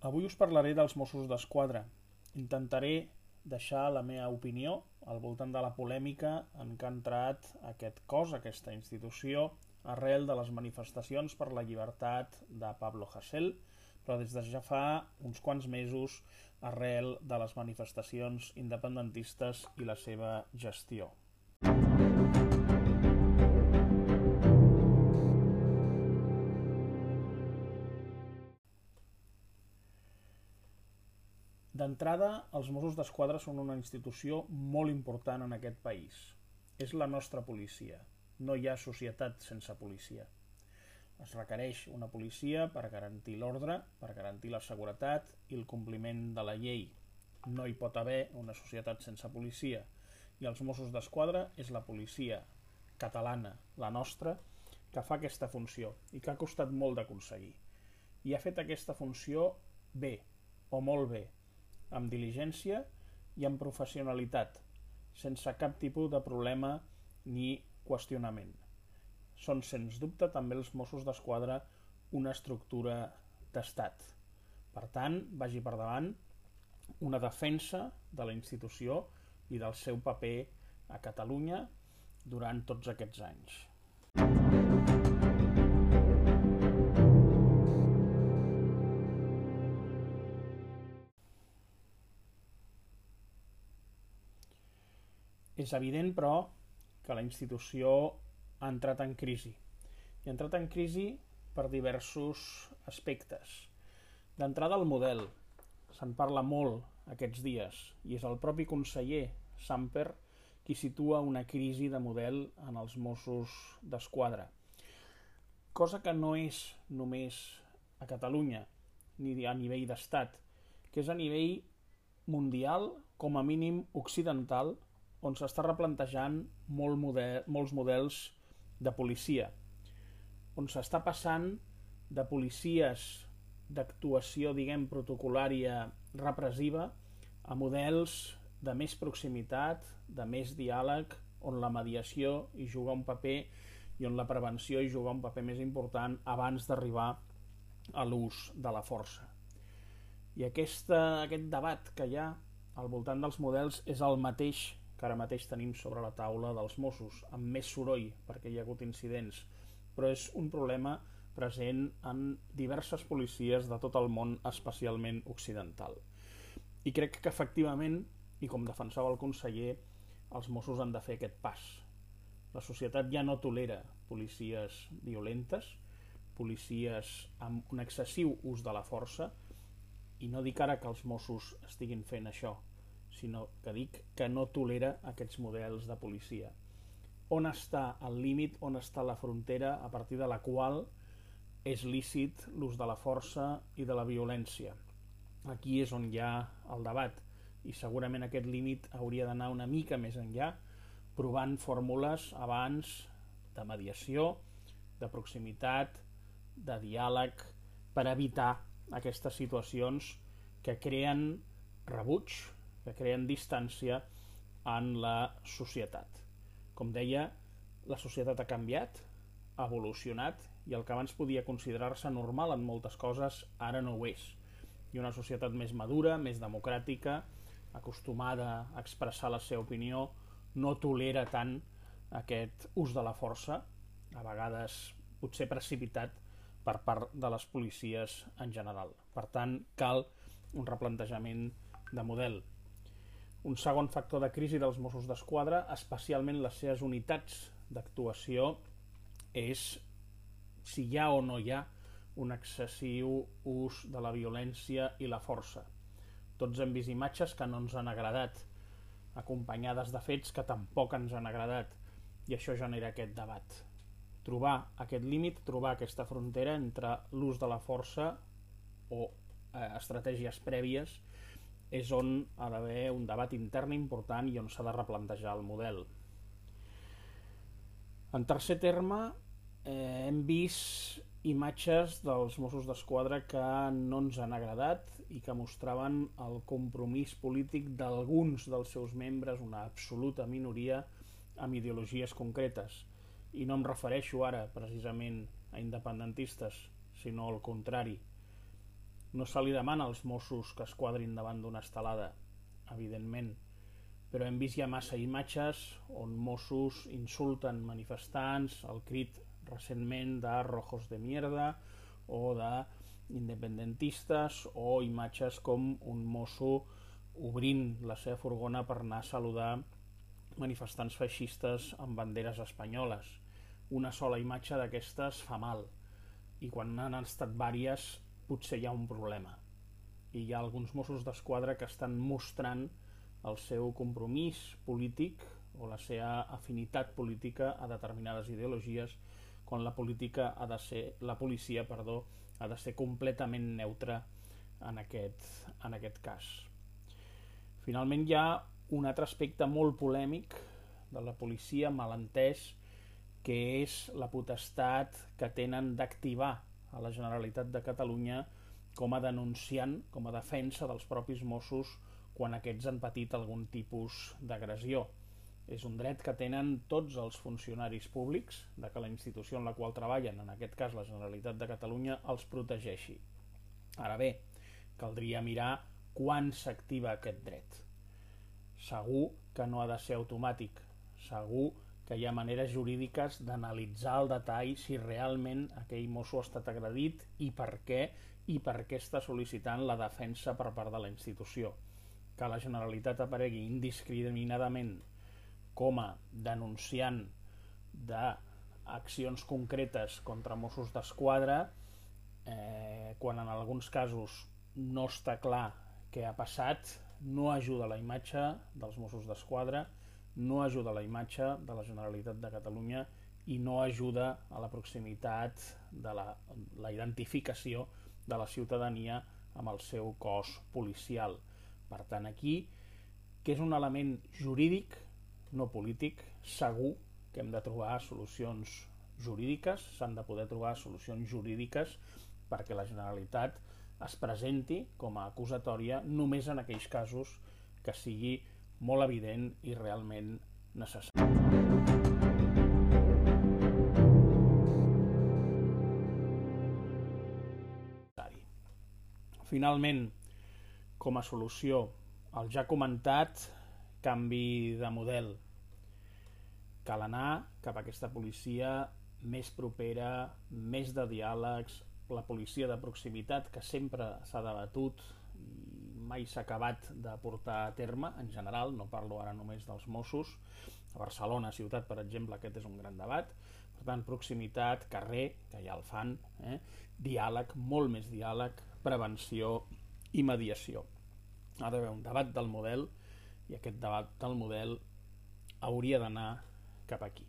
Avui us parlaré dels Mossos d'Esquadra. Intentaré deixar la meva opinió al voltant de la polèmica en què ha entrat aquest cos, aquesta institució, arrel de les manifestacions per la llibertat de Pablo Hasél, però des de ja fa uns quants mesos arrel de les manifestacions independentistes i la seva gestió. D'entrada, els Mossos d'Esquadra són una institució molt important en aquest país. És la nostra policia. No hi ha societat sense policia. Es requereix una policia per garantir l'ordre, per garantir la seguretat i el compliment de la llei. No hi pot haver una societat sense policia. I els Mossos d'Esquadra és la policia catalana, la nostra, que fa aquesta funció i que ha costat molt d'aconseguir. I ha fet aquesta funció bé, o molt bé, amb diligència i amb professionalitat, sense cap tipus de problema ni qüestionament. Són, sens dubte, també els Mossos d'Esquadra una estructura d'estat. Per tant, vagi per davant una defensa de la institució i del seu paper a Catalunya durant tots aquests anys. És evident, però, que la institució ha entrat en crisi. I ha entrat en crisi per diversos aspectes. D'entrada, el model. Se'n parla molt aquests dies i és el propi conseller Samper qui situa una crisi de model en els Mossos d'Esquadra. Cosa que no és només a Catalunya ni a nivell d'estat, que és a nivell mundial, com a mínim occidental, on s'està replantejant molt model, molts models de policia, on s'està passant de policies d'actuació, diguem, protocolària repressiva a models de més proximitat, de més diàleg, on la mediació hi juga un paper i on la prevenció hi juga un paper més important abans d'arribar a l'ús de la força. I aquesta, aquest debat que hi ha al voltant dels models és el mateix que ara mateix tenim sobre la taula dels Mossos, amb més soroll perquè hi ha hagut incidents, però és un problema present en diverses policies de tot el món, especialment occidental. I crec que efectivament, i com defensava el conseller, els Mossos han de fer aquest pas. La societat ja no tolera policies violentes, policies amb un excessiu ús de la força, i no dic ara que els Mossos estiguin fent això, sinó que dic que no tolera aquests models de policia. On està el límit, on està la frontera a partir de la qual és lícit l'ús de la força i de la violència. Aquí és on hi ha el debat i segurament aquest límit hauria d'anar una mica més enllà, provant fórmules abans de mediació, de proximitat, de diàleg, per evitar aquestes situacions que creen rebuig, que creen distància en la societat. Com deia, la societat ha canviat, ha evolucionat i el que abans podia considerar-se normal en moltes coses ara no ho és. I una societat més madura, més democràtica, acostumada a expressar la seva opinió, no tolera tant aquest ús de la força, a vegades potser precipitat per part de les policies en general. Per tant, cal un replantejament de model. Un segon factor de crisi dels Mossos d'Esquadra, especialment les seves unitats d'actuació, és si hi ha o no hi ha un excessiu ús de la violència i la força. Tots hem vist imatges que no ens han agradat, acompanyades de fets que tampoc ens han agradat, i això genera aquest debat. Trobar aquest límit, trobar aquesta frontera entre l'ús de la força o eh, estratègies prèvies és on ha d'haver un debat intern important i on s'ha de replantejar el model. En tercer terme, eh, hem vist imatges dels Mossos d'Esquadra que no ens han agradat i que mostraven el compromís polític d'alguns dels seus membres, una absoluta minoria, amb ideologies concretes. I no em refereixo ara precisament a independentistes, sinó al contrari. No se li demana als Mossos que es quadrin davant d'una estelada, evidentment, però hem vist ja massa imatges on Mossos insulten manifestants, el crit recentment de rojos de mierda o de independentistes o imatges com un mosso obrint la seva furgona per anar a saludar manifestants feixistes amb banderes espanyoles. Una sola imatge d'aquestes fa mal i quan han estat vàries potser hi ha un problema. I hi ha alguns Mossos d'Esquadra que estan mostrant el seu compromís polític o la seva afinitat política a determinades ideologies quan la política ha de ser la policia, perdó, ha de ser completament neutra en aquest, en aquest cas. Finalment hi ha un altre aspecte molt polèmic de la policia malentès que és la potestat que tenen d'activar a la Generalitat de Catalunya com a denunciant, com a defensa dels propis Mossos quan aquests han patit algun tipus d'agressió. És un dret que tenen tots els funcionaris públics de que la institució en la qual treballen, en aquest cas la Generalitat de Catalunya, els protegeixi. Ara bé, caldria mirar quan s'activa aquest dret. Segur que no ha de ser automàtic. Segur que hi ha maneres jurídiques d'analitzar el detall si realment aquell mosso ha estat agredit i per què i per què està sol·licitant la defensa per part de la institució. Que la Generalitat aparegui indiscriminadament com a denunciant d'accions concretes contra Mossos d'Esquadra eh, quan en alguns casos no està clar què ha passat no ajuda la imatge dels Mossos d'Esquadra no ajuda la imatge de la Generalitat de Catalunya i no ajuda a la proximitat de la, la identificació de la ciutadania amb el seu cos policial. Per tant, aquí, que és un element jurídic, no polític, segur que hem de trobar solucions jurídiques, s'han de poder trobar solucions jurídiques perquè la Generalitat es presenti com a acusatòria només en aquells casos que sigui molt evident i realment necessari. Finalment, com a solució el ja comentat canvi de model. Cal anar cap a aquesta policia més propera, més de diàlegs, la policia de proximitat que sempre s'ha debatut mai s'ha acabat de portar a terme, en general, no parlo ara només dels Mossos, a Barcelona, ciutat, per exemple, aquest és un gran debat, per tant, proximitat, carrer, que ja el fan, eh? diàleg, molt més diàleg, prevenció i mediació. Ha d'haver un debat del model i aquest debat del model hauria d'anar cap aquí.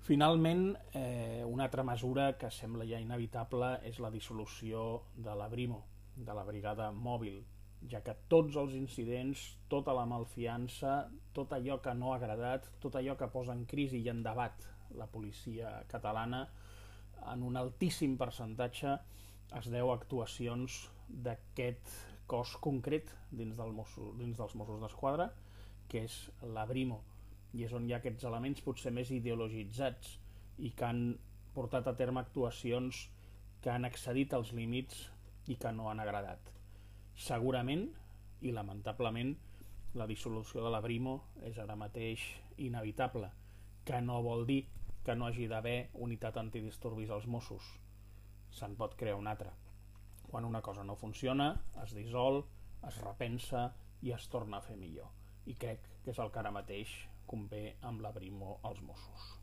Finalment, eh, una altra mesura que sembla ja inevitable és la dissolució de la Brimo, de la brigada mòbil, ja que tots els incidents, tota la malfiança, tot allò que no ha agradat, tot allò que posa en crisi i en debat la policia catalana, en un altíssim percentatge es deu a actuacions d'aquest cos concret dins, del Mosso, dins dels Mossos d'Esquadra, que és la Brimo, i és on hi ha aquests elements potser més ideologitzats i que han portat a terme actuacions que han excedit els límits i que no han agradat. Segurament, i lamentablement, la dissolució de la Brimo és ara mateix inevitable, que no vol dir que no hagi d'haver unitat antidisturbis als Mossos. Se'n pot crear una altra. Quan una cosa no funciona, es dissol, es repensa i es torna a fer millor. I crec que és el que ara mateix convé amb la Brimo als Mossos.